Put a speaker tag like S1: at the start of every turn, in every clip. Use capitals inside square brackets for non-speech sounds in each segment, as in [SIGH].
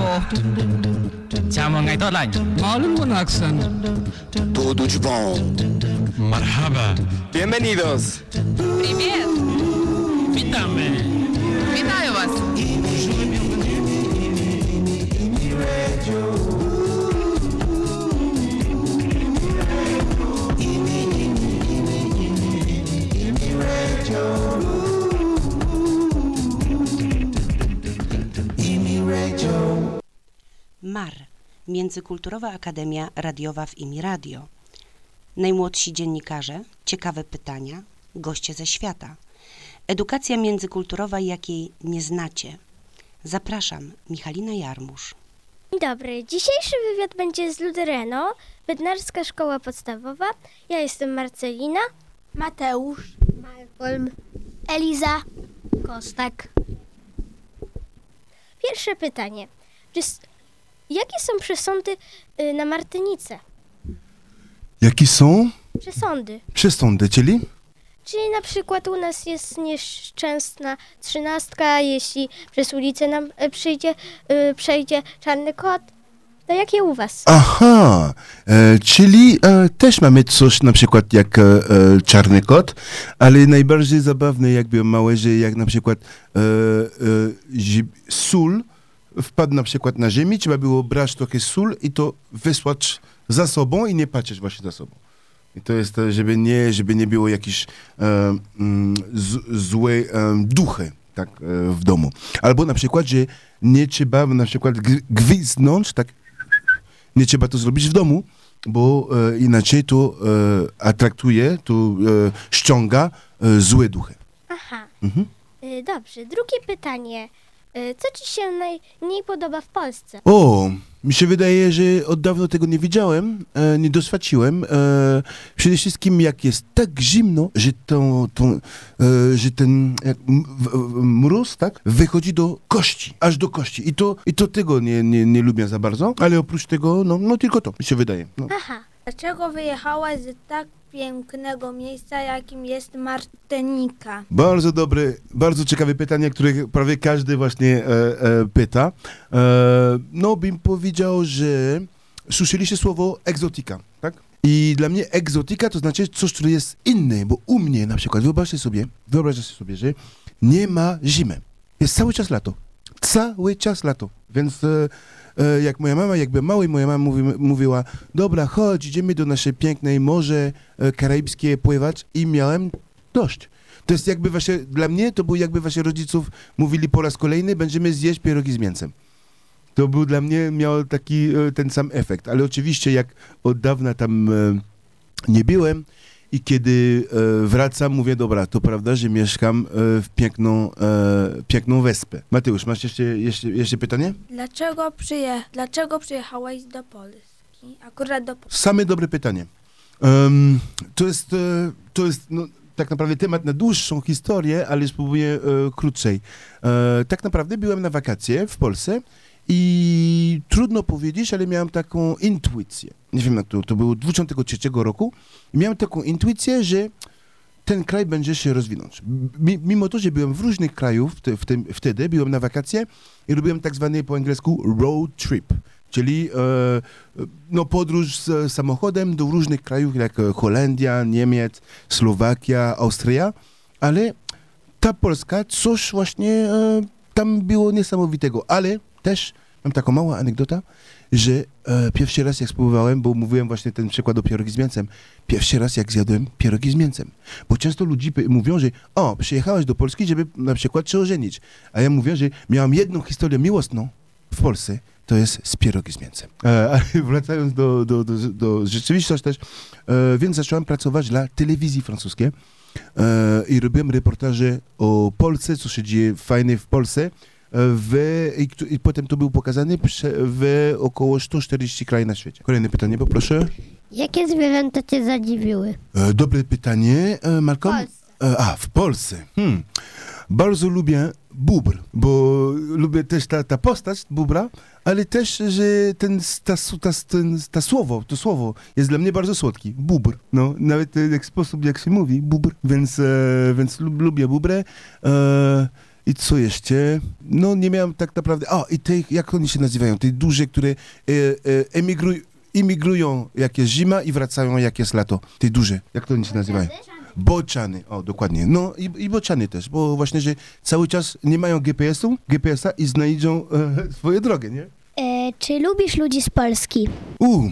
S1: po.
S2: Chào mừng ngày tốt lành.
S1: Malum wanaagsan.
S3: Tudo de bom.
S2: Marhaba.
S3: Bienvenidos.
S4: Привет!
S2: Witamy.
S4: Вітаю вас!
S5: MAR Międzykulturowa Akademia Radiowa w IMI Radio. Najmłodsi dziennikarze, ciekawe pytania, goście ze świata. Edukacja międzykulturowa, jakiej nie znacie. Zapraszam, Michalina Jarmusz.
S6: Dzień dobry. Dzisiejszy wywiad będzie z Ludereno, Bednarska Szkoła Podstawowa. Ja jestem Marcelina. Mateusz. Malcolm. Eliza. Kostak. Pierwsze pytanie. Czy, jakie są przesądy y, na Martynice?
S7: Jakie są
S6: Przesądy.
S7: przesądy, czyli?
S6: Czyli na przykład u nas jest nieszczęsna trzynastka, jeśli przez ulicę nam y, przyjdzie, y, przejdzie czarny kot. To jakie u was?
S7: Aha, e, czyli e, też mamy coś na przykład jak e, e, czarny kot, ale najbardziej zabawne jakby małe, że jak na przykład e, e, sól wpadł na przykład na ziemi, trzeba było brać trochę sól i to wysłać za sobą i nie patrzeć właśnie za sobą. I to jest, to, żeby nie, żeby nie było jakichś e, mm, złe e, duchy tak, e, w domu. Albo na przykład, że nie trzeba na przykład gw- gwizdnąć, tak nie trzeba to zrobić w domu, bo e, inaczej to e, atraktuje, to e, ściąga e, złe duchy.
S6: Aha.
S7: Mhm.
S6: Y, Dobrze, drugie pytanie. Y, Co ci się najmniej podoba w Polsce?
S7: O, mi się wydaje, że od dawno tego nie widziałem, e, nie doświadczyłem. E, przede wszystkim jak jest tak zimno, że, to, to, e, że ten jak, m- w- mróz tak, wychodzi do kości, aż do kości. I to, i to tego nie, nie, nie lubię za bardzo, ale oprócz tego, no, no tylko to mi się wydaje. No.
S6: Aha.
S8: Dlaczego wyjechałaś z tak pięknego miejsca, jakim jest Martynika?
S7: Bardzo dobre, bardzo ciekawe pytanie, które prawie każdy właśnie e, e, pyta. E, no, bym powiedział, że słyszeliście słowo egzotika, tak? I dla mnie egzotika to znaczy coś, które jest inne, bo u mnie na przykład, wyobraźcie sobie, wyobraźcie sobie, że nie ma zimy. Jest cały czas lato. Cały czas lato. Więc e, jak moja mama, jakby mały, moja mama mówi, mówiła, dobra, chodź, idziemy do naszej pięknej morze e, karaibskie pływać i miałem dość. To jest jakby właśnie, dla mnie to był jakby właśnie rodziców mówili po raz kolejny, będziemy zjeść pierogi z mięsem. To był dla mnie, miał taki e, ten sam efekt, ale oczywiście jak od dawna tam e, nie byłem i kiedy e, wracam, mówię, dobra, to prawda, że mieszkam e, w piękną, e, piękną wyspę. Mateusz, masz jeszcze, jeszcze, jeszcze pytanie?
S8: Dlaczego, przyje... Dlaczego przyjechałaś do Polski? Akurat do Polski.
S7: Same dobre pytanie. Em, to jest, to jest no, tak naprawdę temat na dłuższą historię, ale spróbuję e, krócej. E, tak naprawdę byłem na wakacje w Polsce i trudno powiedzieć, ale miałem taką intuicję. Nie wiem jak to, to było 2003 roku i miałem taką intuicję, że ten kraj będzie się rozwinąć. Mi- Mimo to, że byłem w różnych krajach wtedy, byłem na wakacje i robiłem tak zwany po angielsku road trip, czyli e, no, podróż z samochodem do różnych krajów, jak Holandia, Niemiec, Słowakia, Austria, ale ta Polska, coś właśnie e, tam było niesamowitego, ale też mam taką małą anegdotę, że e, pierwszy raz jak spróbowałem, bo mówiłem właśnie ten przykład o pierogi z mięsem, pierwszy raz jak zjadłem pierogi z mięsem, bo często ludzie mówią, że o, przyjechałeś do Polski, żeby na przykład się ożenić, a ja mówię, że miałam jedną historię miłosną w Polsce, to jest z pierogi z mięsem. E, ale [LAUGHS] wracając do, do, do, do rzeczywistości też, e, więc zacząłem pracować dla telewizji francuskiej e, i robiłem reportaże o Polsce, co się dzieje fajne w Polsce. E, W, i, I potem to był pokazany w około 140 krajów na świecie. Kolejne pytanie, poproszę.
S6: Jakie zwierzęta cię zadziwiły?
S7: E, dobre pytanie, e, Malcolm.
S6: Polsce.
S7: E, a, w Polsce. Hmm. Bardzo lubię bubr, bo lubię też ta, ta postać bubra, ale też, że ten, ta, ta, ten, ta słowo, to słowo jest dla mnie bardzo słodki. Bubr. No, nawet ten jak sposób, jak się mówi, bubr. Więc, e, więc lub, lubię bubrę. E, I co jeszcze? No nie miałem tak naprawdę... A, i te, jak oni się nazywają? Te duże, które e, e, emigrują, imigrują jak jest zima i wracają jak jest lato. Te duże, jak to oni się nazywają? Bociany, o dokładnie. No i, i bociany też, bo właśnie, że cały czas nie mają GPS-u, GPS-a i znajdą e, swoje drogę, nie?
S6: E, czy lubisz ludzi z Polski?
S7: U,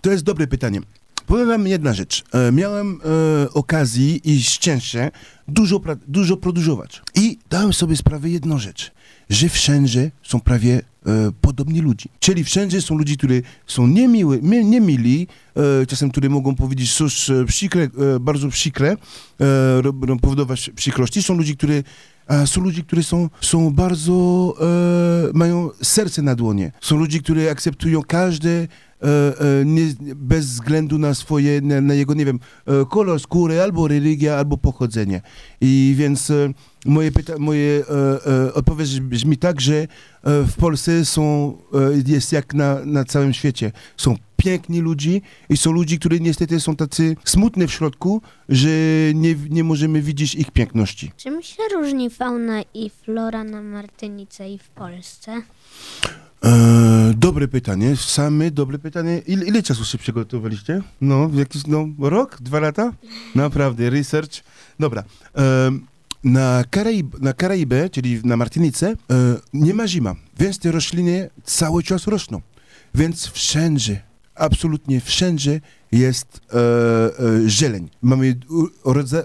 S7: to jest dobre pytanie. Powiem wam jedna rzecz. E, miałem e, okazję i szczęście dużo, pra- dużo podróżować. I dałem sobie sprawę jedną rzecz, że wszędzie są prawie e, podobni ludzi. Czyli wszędzie są ludzie, którzy są niemiły, mi- niemili, e, czasem, które mogą powiedzieć coś e, przykre, e, bardzo przykre, e, powodować przykrości. Są ludzie, którzy a są ludzie, którzy są, są bardzo, e, mają serce na dłonie. Są ludzie, którzy akceptują każde, nie, bez względu na swoje, na, na jego, nie wiem, e, kolor skóry, albo religia, albo pochodzenie. I więc e, moje, pyta- moje e, e, odpowiedź brzmi tak, że e, w Polsce są, e, jest jak na, na całym świecie. Są piękni ludzie i są ludzie, którzy niestety są tacy smutni w środku, że nie, nie możemy widzieć ich piękności.
S1: Czym się różni fauna i flora na Martynice i w Polsce?
S7: E, dobre pytanie, same dobre pytanie. Ile, ile czasu się przygotowaliście? No, jakiś, no, rok? Dwa lata? Naprawdę, research. Dobra. E, na, Karaib, na Karaibę, czyli na Martynice, e, nie ma zima, więc te rośliny cały czas rosną. Więc wszędzie, absolutnie wszędzie jest e, e, zieleń. Mamy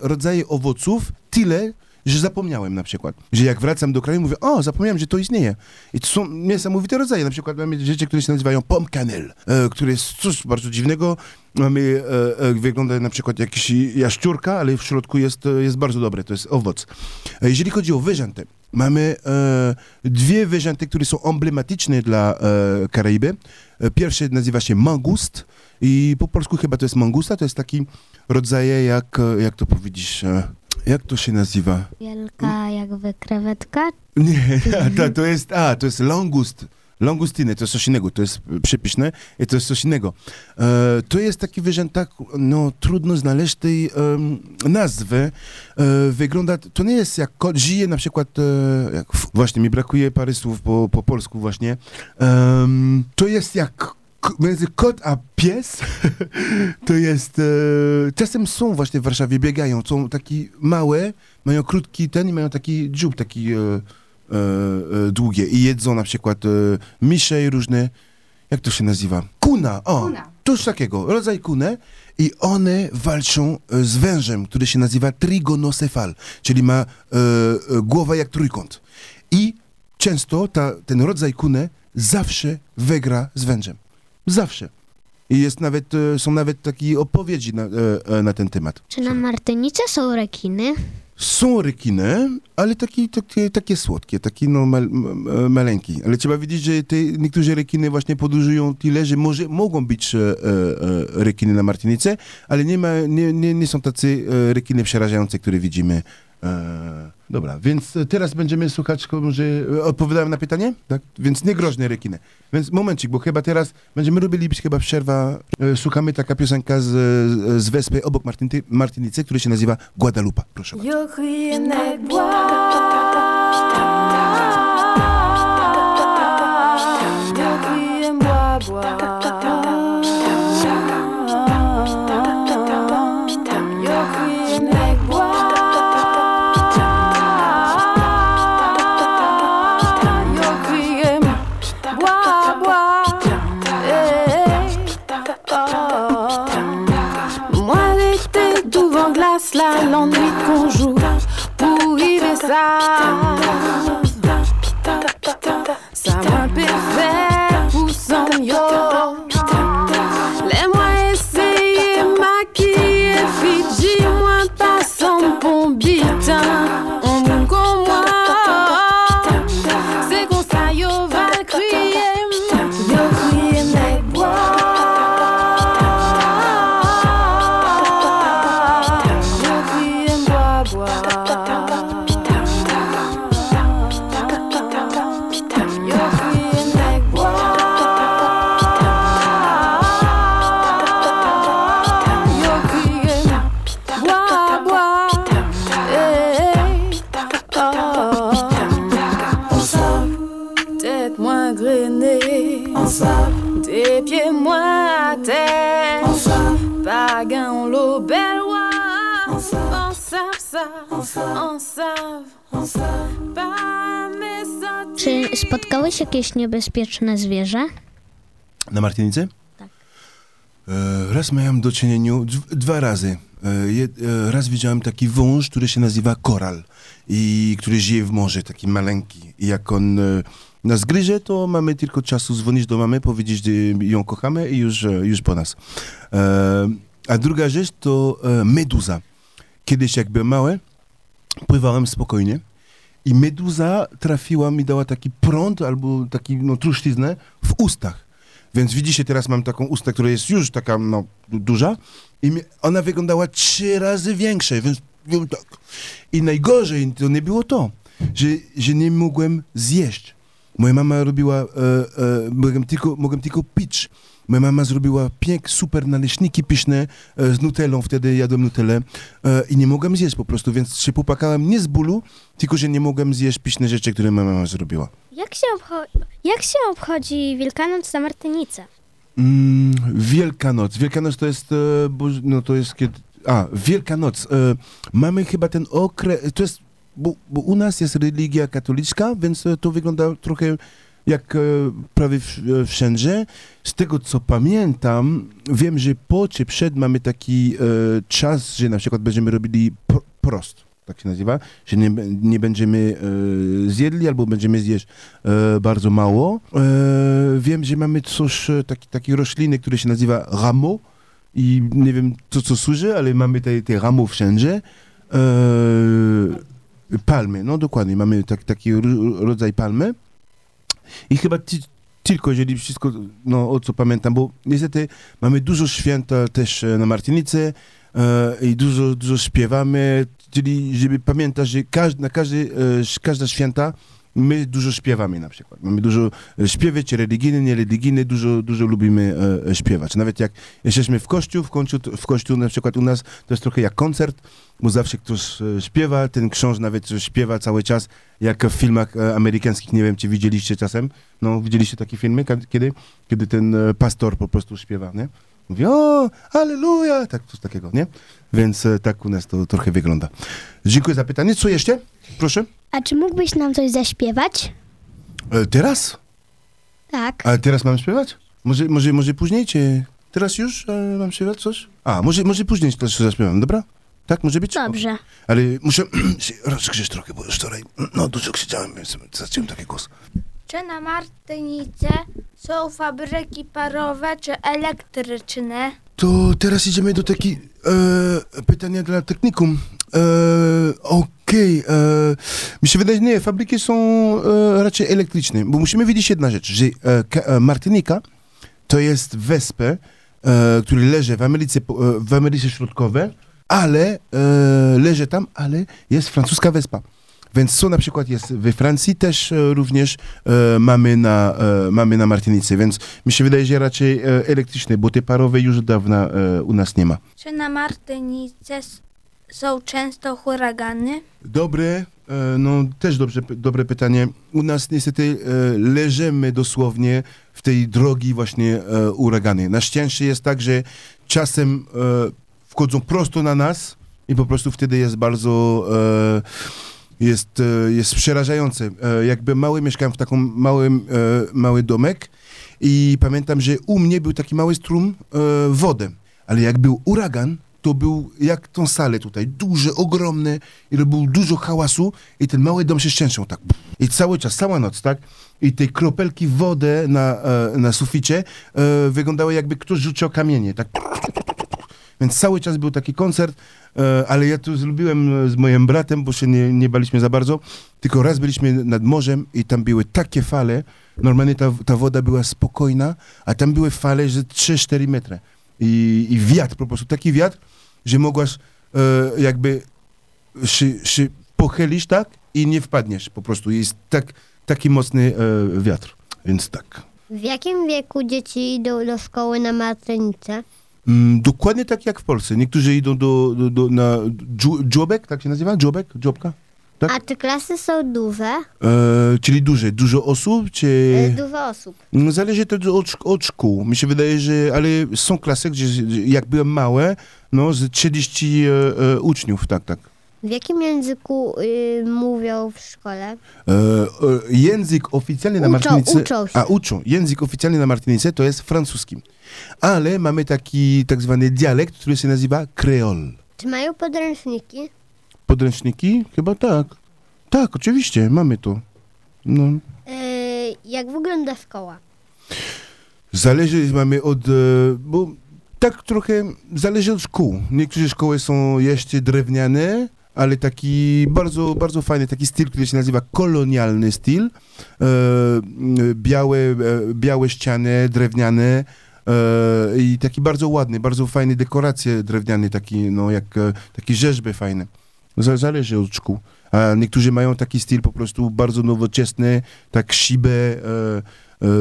S7: rodzaje owoców tyle, że zapomniałem na przykład, że jak wracam do kraju, mówię, o, zapomniałem, że to istnieje. I to są niesamowite rodzaje. Na przykład mamy rzeczy, które się nazywają pomkanel, e, które jest coś bardzo dziwnego. Mamy, e, e, wygląda na przykład jakiś jaszczurka, ale w środku jest, e, jest bardzo dobre, to jest owoc. E, jeżeli chodzi o wyżanty, mamy e, dwie wyżanty, które są emblematyczne dla Karaiby. Pierwszy nazywa się mangust i po polsku chyba to jest mangusta, to jest taki rodzaj jak, jak to powiedzieć, jak to się nazywa?
S1: Wielka jakby krewetka?
S7: Nie, [LAUGHS] to, to jest, a, to jest longust. Longustiny, to jest coś innego, to jest przypiszne i to jest coś innego. E, to jest taki wyrzęd, tak, no, trudno znaleźć tej nazwy. E, wygląda, to nie jest jak żyje na przykład, e, jak, właśnie mi brakuje parę słów po, po polsku właśnie. To jest jak między kot a pies, [LAUGHS] to jest, e, czasem są właśnie w Warszawie, biegają, są taki małe, mają krótki ten i mają taki dziób, taki e, e, e, długie i jedzą na przykład e, misze i różne, jak to się nazywa? Kuna, o,
S5: Kuna.
S7: coś takiego, rodzaj kunę i one walczą e, z wężem, który się nazywa trigonocefal, czyli ma e, głowę jak trójkąt. I często ta, ten rodzaj kunę zawsze wygra z wężem. Zawsze. I jest nawet, e, są nawet takie opowiedzi na, e, e, na ten temat.
S1: Czy na Martynice są rekiny?
S7: Są rekiny, ale takie, takie, takie słodkie, takie no mal, maleńkie. Ale trzeba wiedzieć, że te, niektóre rekiny właśnie podróżują tyle, że może, mogą być e, e, rekiny na Martynice, ale nie, ma, nie, nie, nie są tacy rekiny przerażające, które widzimy. E, dobra, więc teraz będziemy słuchać, może e, odpowiadałem na pytanie? Tak? Więc nie groźne rekiny. Więc momencik, bo chyba teraz będziemy robili chyba przerwa. E, słuchamy taka piosenka z, z wyspy obok Martyny, Martynicy, która się nazywa Guadalupa. Proszę bardzo.
S9: Putain. L'eau belle On savent ça, on savent. Mes
S1: Czy spotkałeś jakieś niebezpieczne zwierzę?
S7: Na Martynicy?
S1: Tak.
S7: E, raz miałem do czynienia, dw- dwa razy. E, e, raz widziałem taki wąż, który się nazywa koral i który żyje w morzu, taki maleńki. I jak on e, nas gryzie, to mamy tylko czasu dzwonić do mamy, powiedzieć, że ją kochamy i już, e, już po nas. E, a druga rzecz to e, meduza. Kiedyś jak byłem mały, pływałem spokojnie i meduza trafiła mi, dała taki prąd albo taki no, w ustach. Więc widzicie, teraz mam taką ustę, która jest już taka no, du- duża i ona wyglądała trzy razy większa, więc tak. I najgorzej to nie było to, że, że nie mogłem zjeść. Moja mama robiła, e, e, mogłem, tylko, mogłem tylko pić. Moja mama zrobiła pięk, super naleśniki pyszne e, z nutellą, wtedy jadłem nutellę e, i nie mogłem zjeść po prostu, więc się popłakałem nie z bólu, tylko że nie mogłem zjeść pyszne rzeczy, które moja mama zrobiła.
S6: Jak się, obcho- jak się obchodzi Wielkanoc na Martynicę?
S7: Mm, Wielkanoc. Wielkanoc to jest, e, Boż- no to jest kiedy, a, Wielkanoc. E, mamy chyba ten okres, to jest, bo, bo u nas jest religia katolicka, więc e, to wygląda trochę jak e, prawie e, wszędzie. Z tego co pamiętam, wiem, że po czy przed mamy taki czas, że na przykład będziemy robili pro, prost, tak się nazywa, że nie, nie będziemy zjedli albo będziemy zjeść bardzo mało. Wiem, że mamy coś, taki, taki rośliny, który się nazywa rameau i nie wiem co co służy, ale mamy te, te rameau wszędzie. Palmy, no dokładnie, mamy tak, taki ro- rodzaj palmy. I chyba tylko, jeżeli wszystko, no o co pamiętam, bo niestety mamy dużo święta też e, na Martynicy e, i dużo, dużo śpiewamy, czyli żeby pamiętać, że każdy, na każdy, e, każda święta my dużo śpiewamy na przykład. Mamy dużo e, śpiewy, czy religijne, niereligijne, dużo, dużo lubimy e, e, śpiewać. Nawet jak jesteśmy w kościół, w końcu, w kościół na przykład u nas to jest trochę jak koncert, bo zawsze ktoś e, śpiewa, ten ksiądz nawet śpiewa cały czas, jak w filmach amerykańskich, nie wiem, czy widzieliście czasem, no widzieliście takie filmy, kiedy, kiedy ten pastor po prostu śpiewa, nie? Mówi, o, aleluja, tak, coś takiego, nie? Więc e, tak u nas to trochę wygląda. Dziękuję za pytanie. Co jeszcze? Proszę.
S6: A czy mógłbyś nam coś zaśpiewać?
S7: E, teraz?
S6: Tak.
S7: Ale teraz mam śpiewać? Może, może, może później, czy teraz już e, mam śpiewać coś? A, może, może później też zaśpiewam, dobra? Tak, może być?
S1: Dobrze.
S7: Ale muszę [CLEARS THROAT] się rozgrzeć trochę, bo już wczoraj no, dużo krzyczałem, więc zacząłem taki głos.
S8: Czy na Martynice są fabryki parowe czy elektryczne?
S7: To teraz idziemy do takiej e, pytania dla technikum. E, Okej, e, mi się wydaje, nie, fabryki są e, raczej elektryczne, bo musimy wiedzieć jedna rzecz, że e, e, Martynika to jest wyspę, e, który leży w Ameryce, w Ameryce Środkowej, ale leży tam, ale jest francuska wyspa. Więc co na przykład jest we Francji, też e, również e, mamy, na, e, mamy na Martynice, więc mi się wydaje, że raczej elektryczne, bo te parowe już od dawna u nas nie ma.
S8: Czy na Martynice są często huragany?
S7: Dobre, no też dobrze, dobre pytanie. U nas niestety leżymy dosłownie w tej drogi właśnie e, uragany. Na szczęście jest tak, że czasem wchodzą prosto na nas i po prostu wtedy jest bardzo jest, e, jest przerażające. E, jakby mały mieszkałem w takim małym e, mały domek i pamiętam, że u mnie był taki mały strum wody, ale jak był uragan, to był jak tą salę tutaj, duże, ogromne i robił dużo hałasu i ten mały dom się szczęszał tak. I cały czas, cała noc, tak? I te kropelki wody na, na suficie wyglądały jakby ktoś rzucił kamienie, tak? Więc cały czas był taki koncert, ale ja to zrobiłem z moim bratem, bo się nie, nie baliśmy za bardzo. Tylko raz byliśmy nad morzem i tam były takie fale. Normalnie ta, ta woda była spokojna, a tam były fale, że 3-4 metry. I, I wiatr, po prostu taki wiatr, że mogłaś e, jakby się, się pochylić tak i nie wpadniesz po prostu. Jest tak, taki mocny e, wiatr, więc tak.
S1: W jakim wieku dzieci idą do szkoły na Martynicę?
S7: Mm, dokładnie tak jak w Polsce. Niektórzy idą do, do, do na dżobek, tak się nazywa? Dżobek? Dżobka? Tak?
S1: A te klasy są duże?
S7: E, czyli duże, dużo osób, czy...
S1: E, Dużo osób.
S7: No, Zależy to od, od szkół. Mi się wydaje, że... Ale są klasy, gdzie gdzie jak byłem małe, no z 30 e, e, uczniów, tak, tak.
S1: W jakim języku y, mówią w szkole?
S7: E, e, język oficjalny na
S1: Uczą,
S7: Martynice...
S1: uczą się.
S7: A, uczą. Język oficjalny na Martynice to jest francuski. Ale mamy taki tak zwany dialekt, który się nazywa kreol.
S1: Czy mają podręczniki?
S7: Podręczniki? Chyba tak. Tak, oczywiście, mamy to. No.
S1: E, jak wygląda szkoła?
S7: Zależy, mamy od, e, bo tak trochę zależy od szkół. Niektóre szkoły są jeszcze drewniane, ale taki bardzo, bardzo fajny, taki styl, który się nazywa kolonialny styl. E, białe, e, białe ściany, drewniane e, i taki bardzo ładny, bardzo fajny dekoracje drewniane, taki, no jak, takie rzeźby fajne. Za- Zależy od szkół. A niektórzy mają taki styl po prostu bardzo nowoczesny, tak szibę, e,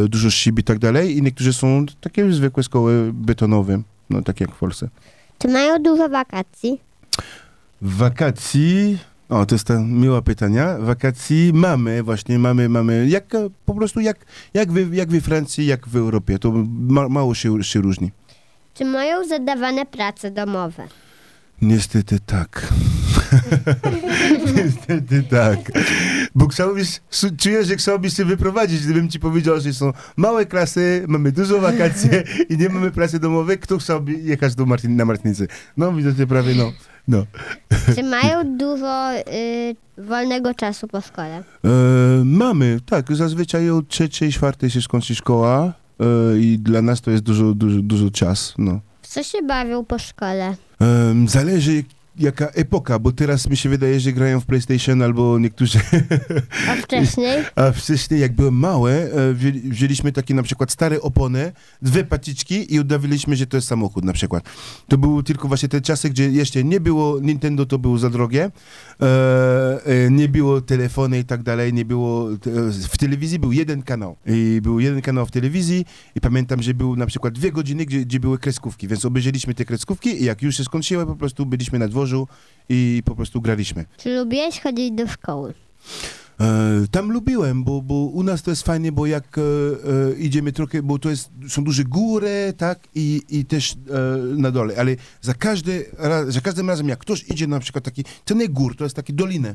S7: e, dużo szyb i tak dalej i niektórzy są takie zwykłe szkoły betonowe, no tak jak w Polsce.
S1: Czy mają dużo wakacji?
S7: Wakacji, o to jest ta miła pytania, wakacji mamy właśnie, mamy, mamy, jak po prostu jak, jak, wy, jak we Francji, jak w Europie, to ma, mało się, się różni.
S1: Czy mają zadawane prace domowe?
S7: Niestety tak. Niestety tak. Bo chciałbyś, czuję, że chciałbyś się wyprowadzić, gdybym ci powiedział, że są małe klasy, mamy dużo wakacje i nie mamy pracy domowej, kto chciałby jechać do Martin, na Martinicy? No widzę prawie, no. no.
S1: Czy mają dużo y, wolnego czasu po szkole?
S7: E, mamy, tak, zazwyczaj od trzeciej, czwartej się skończy szkoła e, i dla nas to jest dużo, dużo, dużo czas, no.
S1: W co się bawią po szkole?
S7: Zależy jaka epoka, bo teraz mi się wydaje, że grają w PlayStation albo niektórzy...
S1: A wcześniej? [LAUGHS]
S7: A wcześniej, jak byłem e, wzięli- wzięliśmy takie na przykład stare opony, dwie paciczki i udawiliśmy, że to jest samochód na przykład. To były tylko właśnie te czasy, gdzie jeszcze nie było Nintendo, to było za drogie, e, e, nie było telefony i tak dalej, nie było... W telewizji był jeden kanał i był jeden kanał w telewizji i pamiętam, że był na przykład dwie godziny, gdzie, gdzie były kreskówki, więc obejrzeliśmy te kreskówki i jak już się skończyły, po prostu byliśmy na dworzu i po prostu graliśmy.
S1: Czy lubiłeś chodzić do szkoły?
S7: E, tam lubiłem, bo, bo u nas to jest fajnie, bo jak e, e, idziemy trochę, bo to jest, są duże góry, tak, i, i też e, na dole, ale za, każdy, raz, za każdym razem, jak ktoś idzie na przykład taki, to nie gór, to jest takie doliny,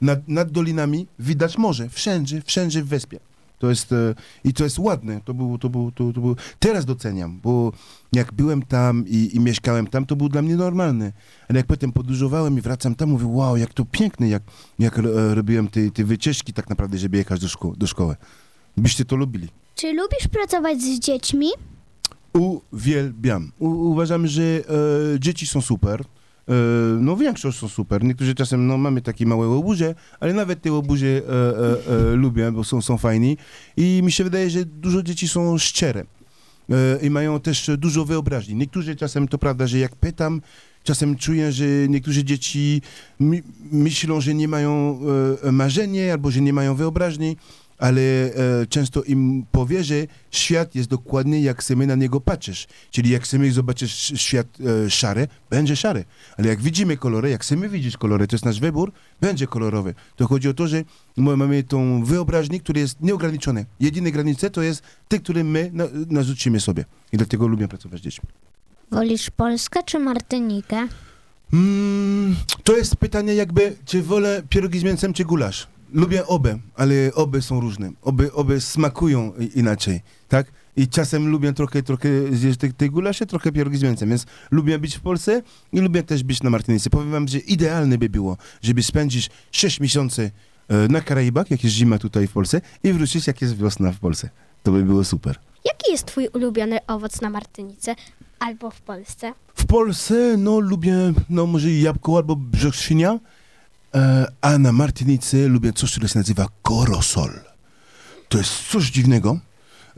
S7: nad, nad dolinami widać morze, wszędzie, wszędzie w wyspie. To jest, e, i to jest ładne, to było, to było, to, to było, teraz doceniam, bo jak byłem tam i, i mieszkałem tam, to było dla mnie normalne, ale jak potem podróżowałem i wracam tam, mówię, wow, jak to piękne, jak, jak e, robiłem te, te wycieczki tak naprawdę, żeby jechać do, szko- do szkoły. Byście to lubili.
S6: Czy lubisz pracować z dziećmi?
S7: Uwielbiam. U, uważam, że e, dzieci są super. E, no większość są super. Niektórzy czasem, no mamy takie małe łobuzie, ale nawet te łobuzie e, e, lubię, bo są, są fajni. I mi się wydaje, że dużo dzieci są szczere. I mają też dużo wyobraźni. Niektórzy czasem, to prawda, że jak pytam, czasem czuję, że niektóre dzieci myślą, że nie mają marzenia albo że nie mają wyobraźni, ale e, często im powie, że świat jest dokładnie jak chcemy na niego patrzysz. Czyli jak chcemy zobaczyć sz- świat e, szary, będzie szary. Ale jak widzimy kolory, jak chcemy widzieć kolory, to jest nasz wybór, będzie kolorowy. To chodzi o to, że my mamy tą wyobraźnię, która jest nieograniczona. Jedyne granice to jest te, które my na, narzucimy sobie. I dlatego lubię pracować z dziećmi.
S1: Wolisz Polskę czy Martynikę?
S7: Mm, to jest pytanie jakby, czy wolę pierogi z mięsem, czy gulasz. Lubię obie, ale obie są różne. Obie, obie smakują inaczej, tak? I czasem lubię trochę, trochę zjeść te, te gulasze, trochę pierogi z mięsem, więc lubię być w Polsce i lubię też być na Martynicy. Powiem wam, że idealne by było, żeby spędzić 6 miesięcy e, na Karaibach, jak jest zima tutaj w Polsce i wrócić, jak jest wiosna w Polsce. To by było super.
S6: Jaki jest twój ulubiony owoc na Martynice albo w Polsce?
S7: W Polsce, no, lubię, no, może jabłko albo brzoskwinię, e, a na Martynicy lubię coś, które się nazywa korosol. To jest coś dziwnego.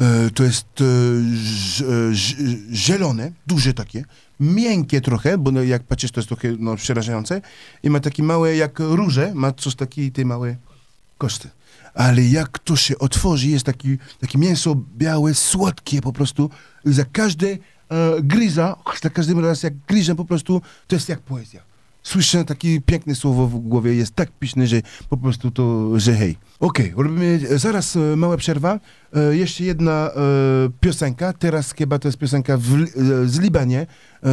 S7: E, to jest e, e, zielone, duże takie, miękkie trochę, bo no, jak patrzysz, to jest trochę no, przerażające i ma takie małe, jak róże, ma coś takie, te małe koszty. Ale jak to się otworzy, jest taki, takie mięso białe, słodkie po prostu. Za każde e, gryza, za każdym razem jak gryzę po prostu, to jest jak poezja. Słyszę takie piękne słowo w głowie, jest tak piśne, że po prostu to, że hej. Okej, robimy e, zaraz e, mała przerwa. E, jeszcze jedna e, piosenka, teraz chyba to jest piosenka w, e, z Libanie e,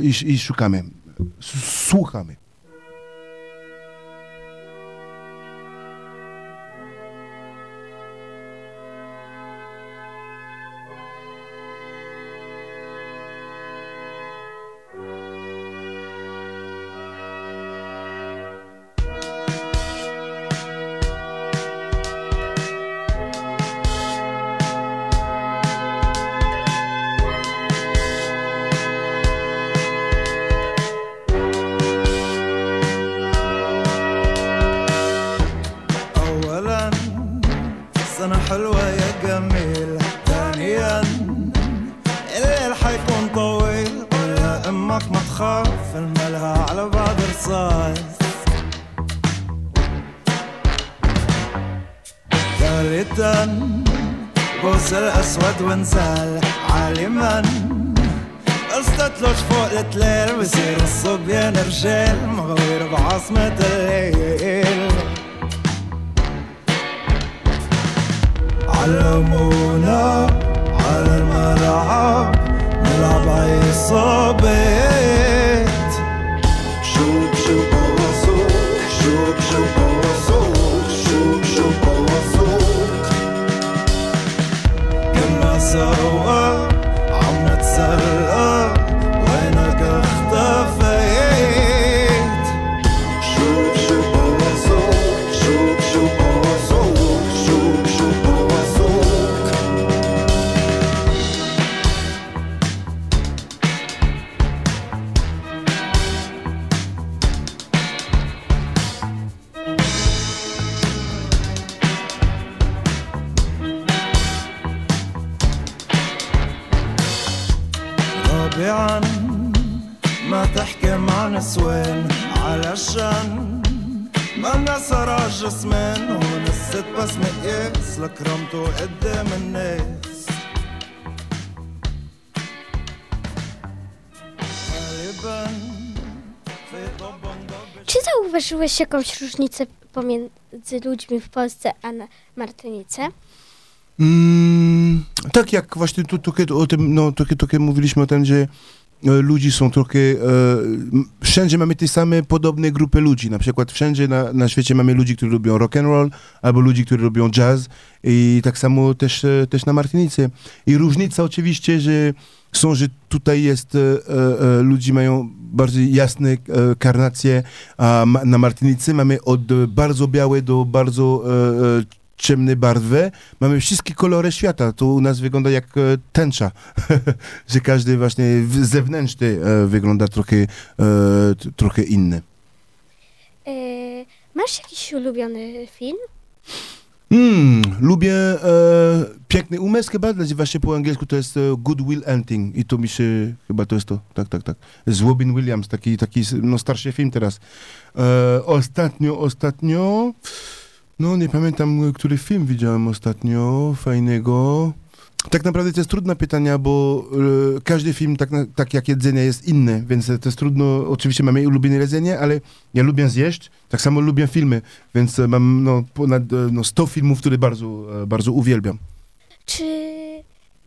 S7: i, i szukamy, S- słuchamy.
S10: ثالثا بوس الاسود وانسال عالما. استتلج فوق التلال بصير الصبيان رجال مغوير بعاصمة الليل. علمونا على الملعب نلعب عصابات so رابعا ما تحكي مع نسوان علشان ما نسر جسمين هون الست بس مقياس لكرمته قدام الناس غالبا في طبن ضب
S6: Czy zauważyłeś jakąś różnicę pomiędzy ludźmi w Polsce a na Martynice?
S7: Mm, tak jak właśnie tu, trochę o tym, no trochę, trochę mówiliśmy o tym, że e, ludzi są trochę, e, wszędzie mamy te same podobne grupy ludzi, na przykład wszędzie na, na świecie mamy ludzi, którzy lubią rock and roll, albo ludzi, którzy lubią jazz i tak samo też, e, też na Martynice. I różnica oczywiście, że są, że tutaj jest, e, e, e, ludzi mają bardziej jasne e, karnacje, a ma, na Martynicy mamy od bardzo białe do bardzo ciemne barwy. Mamy wszystkie kolory świata. To u nas wygląda jak e, tęcza, [LAUGHS] że każdy właśnie zewnętrzny e, wygląda trochę, e, trochę inny.
S6: E, masz jakiś ulubiony film?
S7: Mm, lubię e, Piękny Umysł chyba, nazywa się po angielsku, to jest e, Good Will Hunting i to mi się, chyba to jest to, tak, tak, tak. Z Robin Williams, taki, taki no, starszy film teraz. E, ostatnio, ostatnio, no nie pamiętam, który film widziałem ostatnio, fajnego. Tak naprawdę to jest trudne pytania, bo e, każdy film, tak, tak jak jedzenie, jest inny, więc to jest trudno. Oczywiście mamy ulubione jedzenie, ale ja lubię zjeść, tak samo lubię filmy, więc mam no, ponad e, no, 100 filmów, które bardzo, e, bardzo uwielbiam.
S6: Czy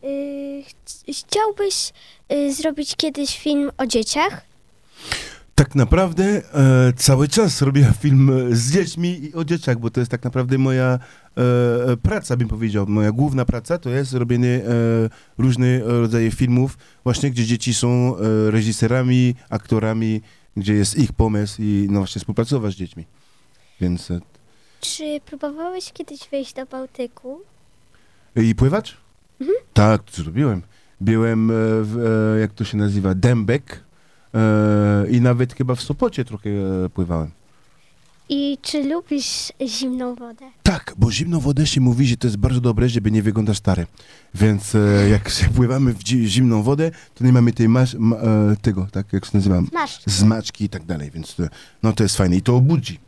S6: y, ch- chciałbyś y, zrobić kiedyś film o dzieciach?
S7: Tak naprawdę e, cały czas robię film e, z dziećmi i o dzieciach, bo to jest tak naprawdę moja e, e, praca, bym powiedział. Moja główna praca to jest robienie e, różnych rodzaje filmów, właśnie gdzie dzieci są e, reżyserami, aktorami, gdzie jest ich pomysł i no właśnie współpracować z dziećmi. Więc e,
S6: Czy próbowałeś kiedyś wejść do Bałtyku?
S7: I pływać? Tak, to zrobiłem. Byłem, e, w, e, jak to się nazywa, Dębek e, i nawet chyba w Sopocie trochę e, pływałem.
S6: I czy lubisz zimną wodę?
S7: Tak, bo zimną wodę się mówi, że to jest bardzo dobre, żeby nie wyglądać stary. Więc e, jak się [LAUGHS] pływamy w zimną wodę, to nie mamy tej masz, ma, e, tego, tak jak się nazywa,
S6: Masz.
S7: zmaczki i tak dalej, więc to, no to jest fajne i to obudzi.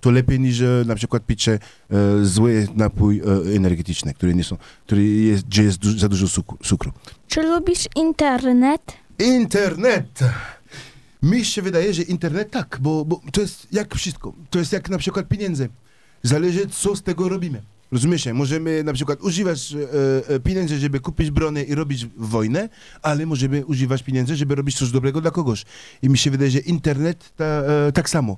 S7: To lepiej niż e, na przykład picie e, zły napój e, energetyczny, który nie są, który jest, gdzie jest du- za dużo cukru.
S8: Czy lubisz internet?
S7: Internet! Mi się wydaje, że internet tak, bo, bo to jest jak wszystko. To jest jak na przykład pieniądze. Zależy, co z tego robimy. Rozumiecie? Możemy na przykład używać e, e, pieniędzy, żeby kupić bronię i robić wojnę, ale możemy używać pieniędzy, żeby robić coś dobrego dla kogoś. I mi się wydaje, że internet ta, e, tak samo.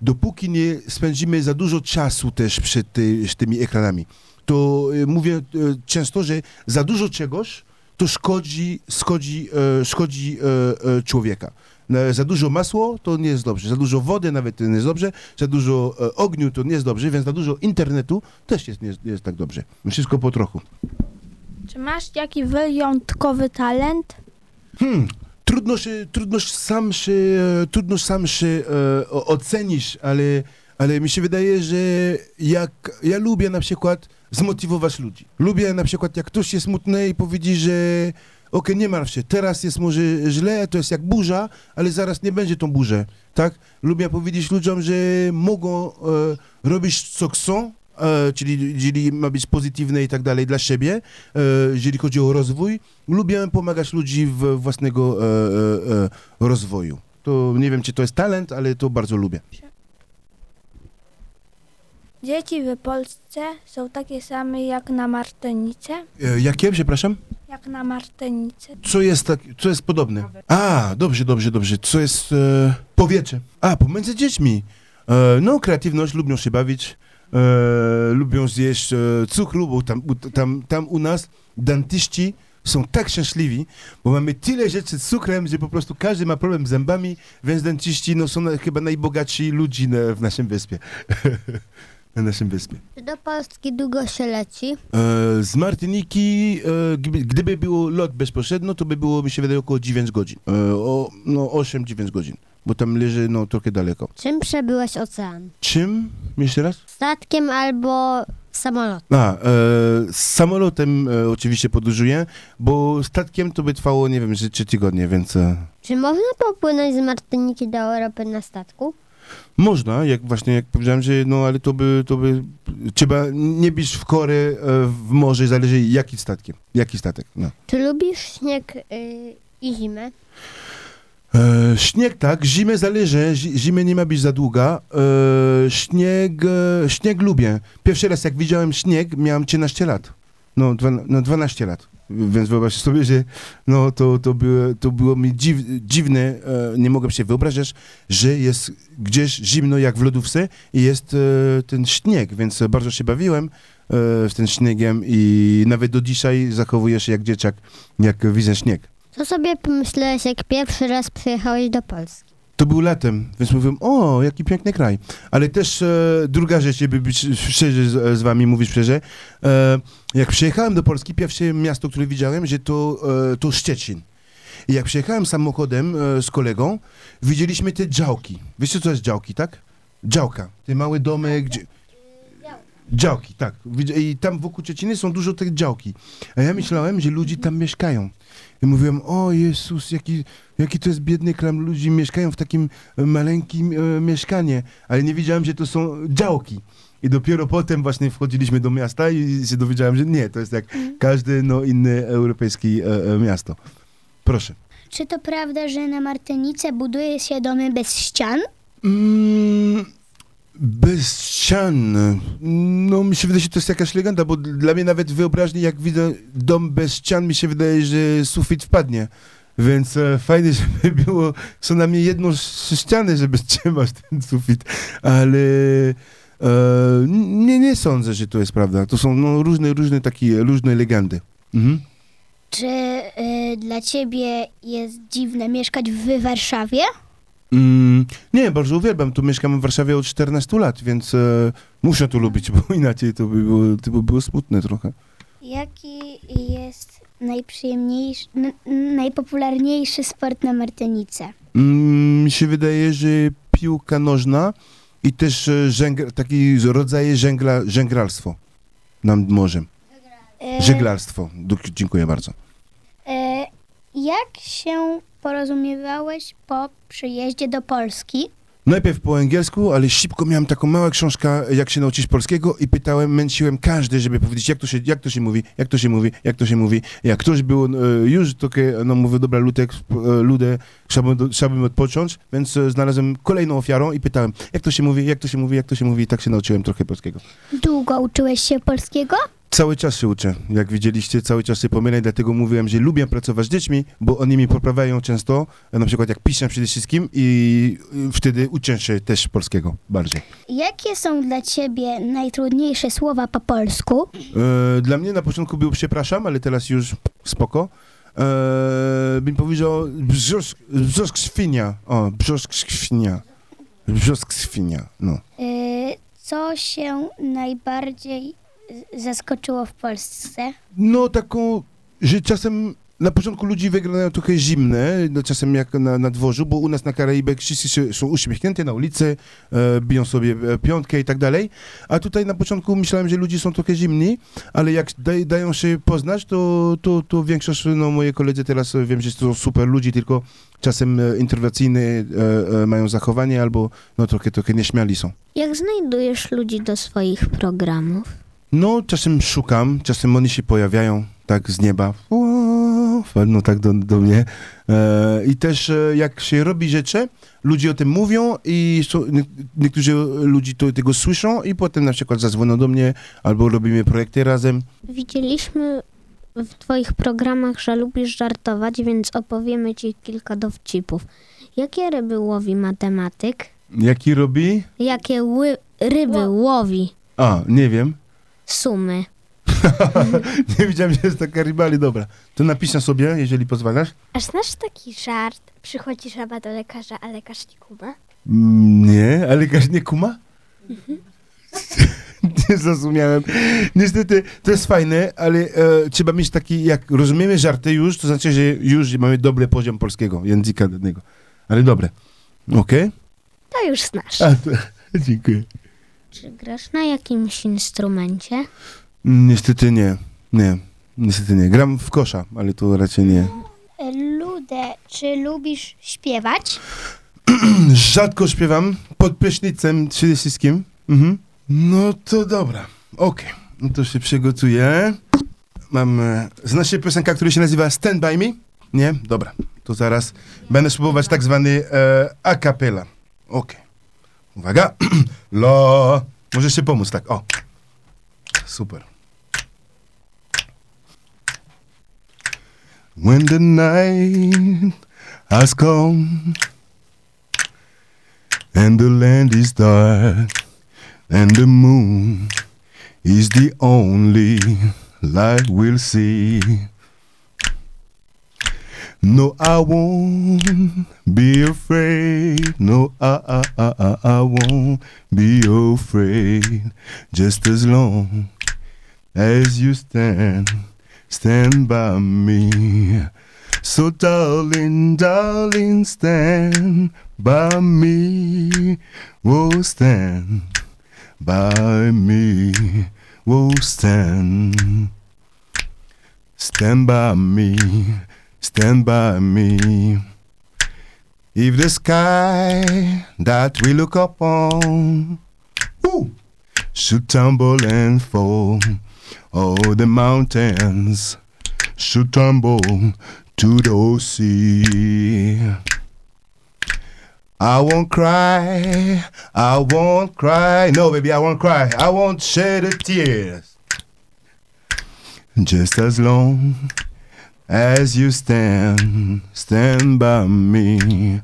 S7: Dopóki nie spędzimy za dużo czasu też przed ty, tymi ekranami, to e, mówię e, często, że za dużo czegoś to szkodzi, szkodzi, e, szkodzi człowieka. E, Za dużo masło to nie jest dobrze, za dużo wody nawet to nie jest dobrze, za dużo e, ogniu to nie jest dobrze, więc za dużo internetu też jest, nie, jest, nie jest tak dobrze. Wszystko po trochu.
S8: Czy masz jakiś wyjątkowy talent?
S7: Hmm, trudno się, trudno się sam się, e, trudno sam się e, ocenić, ale, ale mi się wydaje, że jak ja lubię na przykład zmotywować ludzi. Lubię na przykład jak ktoś jest smutny i powiedzieć, że okej, nie martw się, teraz jest może źle, to jest jak burza, ale zaraz nie będzie tą burzę, tak? Lubię powiedzieć ludziom, że mogą e, robić co chcą, e, czyli, czyli ma być pozytywne i tak dalej dla siebie, e, jeżeli chodzi o rozwój. Lubię pomagać ludzi w własnego e, e, e, rozwoju. To nie wiem, czy to jest talent, ale to bardzo lubię.
S8: Dzieci w Polsce są takie same jak na Martenice?
S7: E, jakie, przepraszam?
S8: Jak na Martenice.
S7: Co jest tak, co jest podobne? A, dobrze, dobrze, dobrze. Co jest e, powietrze? A, pomiędzy dziećmi. E, no, kreatywność, lubią się bawić, e, lubią zjeść e, cukru, bo tam, u- tam, tam u nas dentyści są tak szczęśliwi, bo mamy tyle rzeczy z cukrem, że po prostu każdy ma problem z zębami, więc dentyści no, są chyba najbogatsi ludzi na, w naszym wyspie. [LAUGHS] na naszym wyspie.
S1: Czy do Polski długo się leci?
S7: E, z Martyniki, e, gdyby, gdyby było lot bezpośrednio, to by było, mi się wydaje, około 9 godzin. E, o, no 8-9 godzin, bo tam leży no trochę daleko.
S1: Czym przebyłeś ocean?
S7: Czym? Jeszcze raz?
S1: Statkiem albo samolotem?
S7: A, e, z samolotem e, oczywiście podróżuję, bo statkiem to by trwało, nie wiem, że 3 tygodnie, więc e,
S1: Czy można popłynąć z Martyniki do Europy na statku?
S7: Można, jak właśnie jak powiedziałem, że no ale to by, to by, trzeba nie być w korę e, w morze, zależy jaki statkiem, jaki statek, no.
S1: Czy lubisz śnieg y, i zimę?
S7: E, śnieg tak, zimę zależy, zi- zimy nie ma być za długa. E, śnieg, e, śnieg lubię. Pierwszy raz jak widziałem śnieg, miałem 13 lat. No, dwa, no 12 lat. Więc wyobraź sobie, że no, to, to, było, to było mi dziw, dziwne, e, nie mogłem się wyobrazić, że jest gdzieś zimno jak w lodówce i jest e, ten śnieg, więc bardzo się bawiłem e, z tym śniegiem i nawet do dzisiaj zachowuję się jak dzieciak, jak widzę śnieg.
S1: Co sobie pomyślałeś, jak pierwszy raz przyjechałeś do Polski?
S7: To był latem, więc mówiłem, o, jaki piękny kraj. Ale też e, druga rzecz, żeby być szczerzy z, z wami, mówić szczerze. E, jak przyjechałem do Polski, pierwsze miasto, które widziałem, że to, e, to Szczecin. I jak przyjechałem samochodem e, z kolegą, widzieliśmy te działki. Wiecie, co jest działki, tak? Działka. Te małe domy, gdzie... Działki, tak. I tam wokół Szczeciny są dużo tych działki. A ja myślałem, że ludzie tam mieszkają. I mówiłem, o Jezus, jaki, jaki to jest biedny kram, ludzie mieszkają w takim e, maleńkim e, mieszkanie, ale nie wiedziałem, że to są działki. I dopiero potem właśnie wchodziliśmy do miasta i się dowiedziałem, że nie, to jest jak każde no, inne europejskie e, e, miasto. Proszę.
S11: Czy to prawda, że na Martynice buduje się domy bez ścian?
S7: Mm, bez ścian. No, mi się wydaje, że to jest jakaś legenda, bo dla mnie nawet wyobraźni, jak widzę dom bez ścian, mi się wydaje, że sufit wpadnie. Więc e, fajnie, [LAUGHS] żeby było co najmniej jedną ścianę, żeby trzymać ten sufit, ale e, nie, nie sądzę, że to jest prawda. To są no, różne, różne takie, różne legendy. Mhm.
S11: Czy y, dla ciebie jest dziwne mieszkać w Warszawie?
S7: Mm, nie, bardzo uwielbiam. Tu mieszkam w Warszawie od 14 lat, więc e, muszę tu lubić, [LAUGHS] bo inaczej to by było, to by było smutne trochę.
S11: Jaki jest najprzyjemniejszy, najpopularniejszy sport na Martynice?
S7: Mm, mi się wydaje, że piłka nożna i też e, żęgr, taki rodzaj żęgla, żęgralstwo nad morzem.
S11: E,
S7: Żeglarstwo. Dziękuję bardzo.
S11: E, jak się porozumiewałeś po przyjeździe do Polski?
S7: Najpierw po angielsku, ale szybko miałem taką małą książkę, jak się nauczyć polskiego i pytałem, męciłem każdy, żeby powiedzieć, jak to się, jak to się mówi, jak to się mówi, jak to się mówi. Jak ktoś był e, już takie, no mówię, dobra, Ludek, e, ludę, chciałbym, chciałbym odpocząć, więc e, znalazłem kolejną ofiarą i pytałem, jak to się mówi, jak to się mówi, jak to się mówi i tak się nauczyłem trochę polskiego.
S11: Długo uczyłeś się polskiego?
S7: Cały czas się uczę. Jak widzieliście, cały czas się pomylę, dlatego mówiłem, że lubię pracować z dziećmi, bo oni mi poprawiają często, e, na przykład jak piszę przede wszystkim i wtedy uczę się też polskiego bardziej.
S11: Jakie są dla ciebie najtrudniejsze słowa po polsku?
S7: E, dla mnie na początku był przepraszam, ale teraz już spoko. E, bym powiedział brzosk, brzosk świnia. O, brzosk świnia. Brzosk świnia, no.
S11: Y, co się najbardziej zaskoczyło w Polsce?
S7: No taką, że czasem na początku ludzi wyglądają trochę zimne, no, czasem jak na, na dworzu, bo u nas na Karaibach wszyscy się- są uśmiechnięci na ulicy, e, biją sobie e, piątkę i tak dalej, a tutaj na początku myślałem, że ludzie są trochę zimni, ale jak daj, dają się poznać, to, to, to większość, no moje koledzy teraz e, wiem, że to są super ludzi, tylko czasem e, e, e, mają zachowanie albo no trochę, trochę nieśmiali są.
S1: Jak znajdujesz ludzi do swoich programów?
S7: No, czasem szukam, czasem oni się pojawiają tak z nieba. No tak do, do mnie. E, I też e, jak się robi rzeczy, ludzie o tym mówią i są, nie, niektórzy ludzie to, tego słyszą i potem na przykład zadzwonią do mnie albo robimy projekty razem.
S1: Widzieliśmy w twoich programach, że lubisz żartować, więc opowiemy ci kilka dowcipów. Jakie ryby łowi matematyk?
S7: Jaki robi?
S1: Jakie ły- ryby łowi
S7: A, nie wiem.
S1: Sumy? [LAUGHS]
S7: nie wiedziałem, że jest taka rybali. Dobra, to napiszę sobie, jeżeli pozwalasz.
S6: A znasz taki żart? Przychodzi żaba do lekarza, a lekarz nie kuma?
S7: Mm, Nie, ale lekarz nie kuma? [LAUGHS] nie zrozumiałem. Niestety, to jest fajne, ale e, trzeba mieć taki, jak rozumiemy żarty już, to znaczy, że już mamy dobry poziom polskiego, języka danego. Ale dobre. Okej?
S6: To już znasz.
S7: A, to, [LAUGHS] dziękuję.
S1: Czy grasz na jakimś instrumencie?
S7: Niestety nie, nie. Niestety nie. Gram w kosza, ale to raczej nie.
S11: Ludę, czy lubisz śpiewać? [CLEARS THROAT]
S7: Rzadko śpiewam, pod prysznicem przede wszystkim. Mhm. No to dobra, okej. No to się przygotuję. Mam, e, znasz się piosenka, która się nazywa Stand By Me? Nie? Dobra, to zaraz będę spróbować tak zwany e, a cappella. Okej. Uwaga. [CLEARS THROAT] Lo. Możesz się pomóc, tak, o. Super. When the night has come and the land is dark and the moon is the only light we'll see. No, I won't be afraid. No, I, I, I, I, won't be afraid. Just as long as you stand, stand by me. So, darling, darling, stand by me. Oh, stand by me. Oh, stand. Stand by me. Stand by me. If the sky that we look upon should tumble and fall, all the mountains should tumble to the sea. I won't cry, I won't cry. No, baby, I won't cry. I won't shed a tear. Just as long as you stand, stand by me.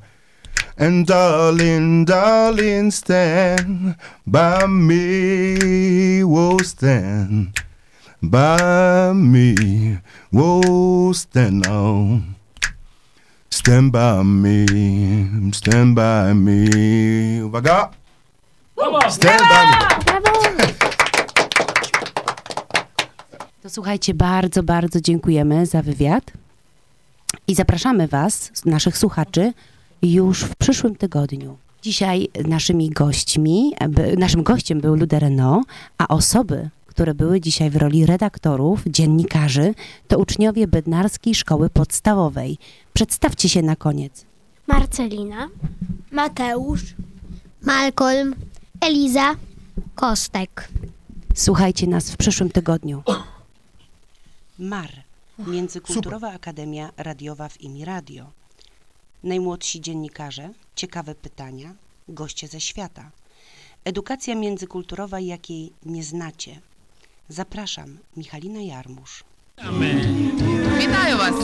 S7: And darling, darling, stand by me. Whoa, stand by me. Whoa, stand now. Stand by me, stand by me. Uwaga! Stand by me.
S5: To słuchajcie, bardzo, bardzo dziękujemy za wywiad i zapraszamy Was, naszych słuchaczy, już w przyszłym tygodniu. Dzisiaj naszymi gośćmi, naszym gościem był Lude Renault, a osoby, które były dzisiaj w roli redaktorów, dziennikarzy, to uczniowie Bednarskiej Szkoły Podstawowej. Przedstawcie się na koniec.
S6: Marcelina,
S8: Mateusz,
S11: Malcolm, Eliza,
S1: Kostek.
S9: Słuchajcie nas w przyszłym tygodniu. MAR Międzykulturowa Super. Akademia Radiowa w IMI Radio. Najmłodsi dziennikarze, ciekawe pytania, goście ze świata. Edukacja międzykulturowa, jakiej nie znacie. Zapraszam, Michalina Jarmusz.
S12: Witaję
S2: Was!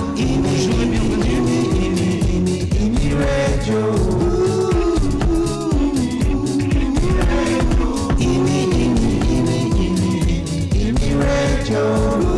S2: Joe.